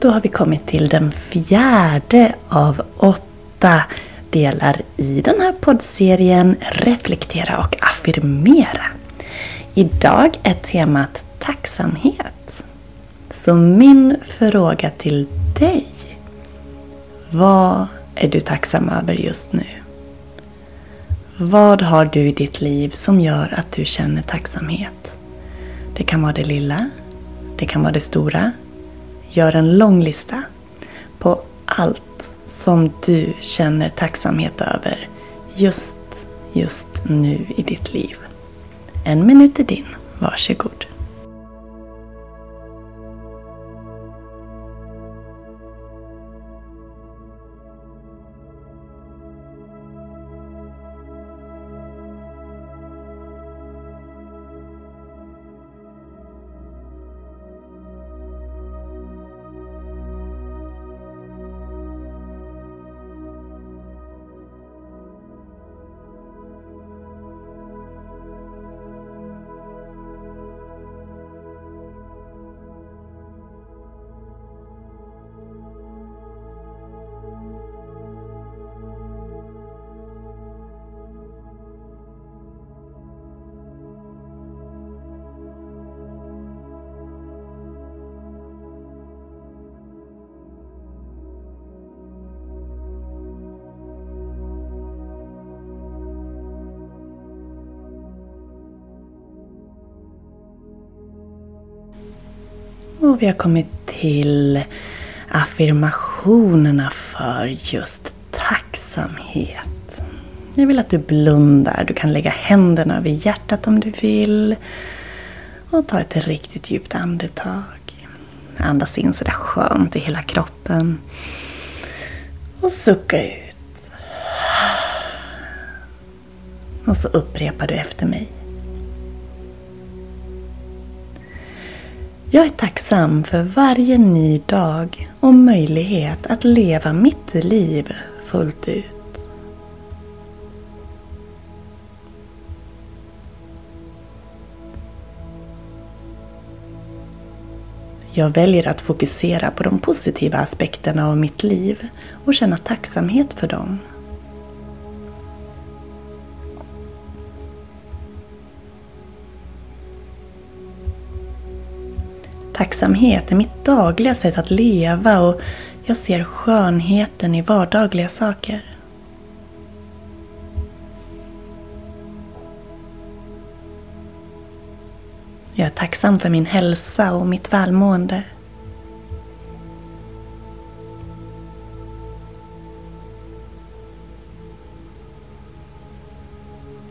Då har vi kommit till den fjärde av åtta delar i den här poddserien Reflektera och affirmera. Idag är temat tacksamhet. Så min fråga till dig. Vad är du tacksam över just nu? Vad har du i ditt liv som gör att du känner tacksamhet? Det kan vara det lilla. Det kan vara det stora. Gör en lång lista på allt som du känner tacksamhet över just, just nu i ditt liv. En minut är din. Varsågod. Och vi har kommit till affirmationerna för just tacksamhet. Jag vill att du blundar. Du kan lägga händerna över hjärtat om du vill. Och ta ett riktigt djupt andetag. Andas in sådär skönt i hela kroppen. Och sucka ut. Och så upprepar du efter mig. Jag är tacksam för varje ny dag och möjlighet att leva mitt liv fullt ut. Jag väljer att fokusera på de positiva aspekterna av mitt liv och känna tacksamhet för dem. Tacksamhet är mitt dagliga sätt att leva och jag ser skönheten i vardagliga saker. Jag är tacksam för min hälsa och mitt välmående.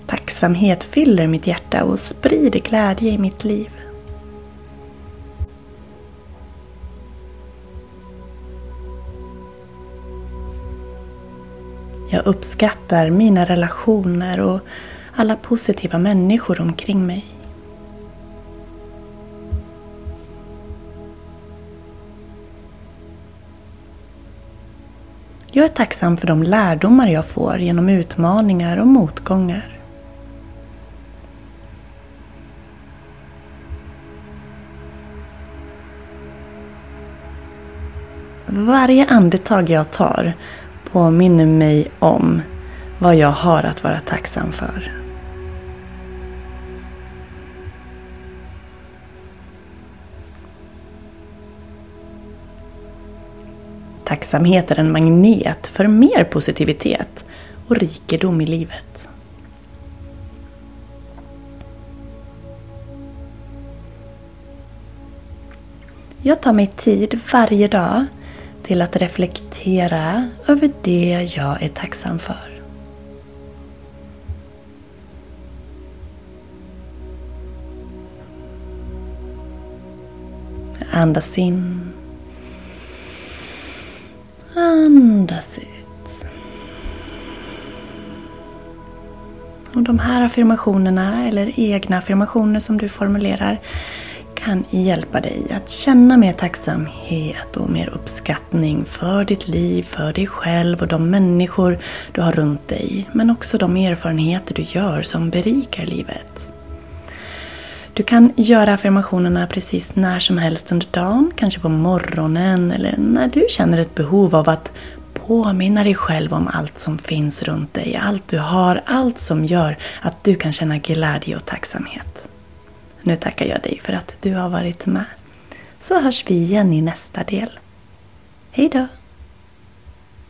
Tacksamhet fyller mitt hjärta och sprider glädje i mitt liv. Jag uppskattar mina relationer och alla positiva människor omkring mig. Jag är tacksam för de lärdomar jag får genom utmaningar och motgångar. Varje andetag jag tar påminner mig om vad jag har att vara tacksam för. Tacksamhet är en magnet för mer positivitet och rikedom i livet. Jag tar mig tid varje dag till att reflektera över det jag är tacksam för. Andas in. Andas ut. Och de här affirmationerna, eller egna affirmationer som du formulerar, kan hjälpa dig att känna mer tacksamhet och mer uppskattning för ditt liv, för dig själv och de människor du har runt dig. Men också de erfarenheter du gör som berikar livet. Du kan göra affirmationerna precis när som helst under dagen, kanske på morgonen eller när du känner ett behov av att påminna dig själv om allt som finns runt dig, allt du har, allt som gör att du kan känna glädje och tacksamhet. Nu tackar jag dig för att du har varit med. Så hörs vi igen i nästa del. Hejdå!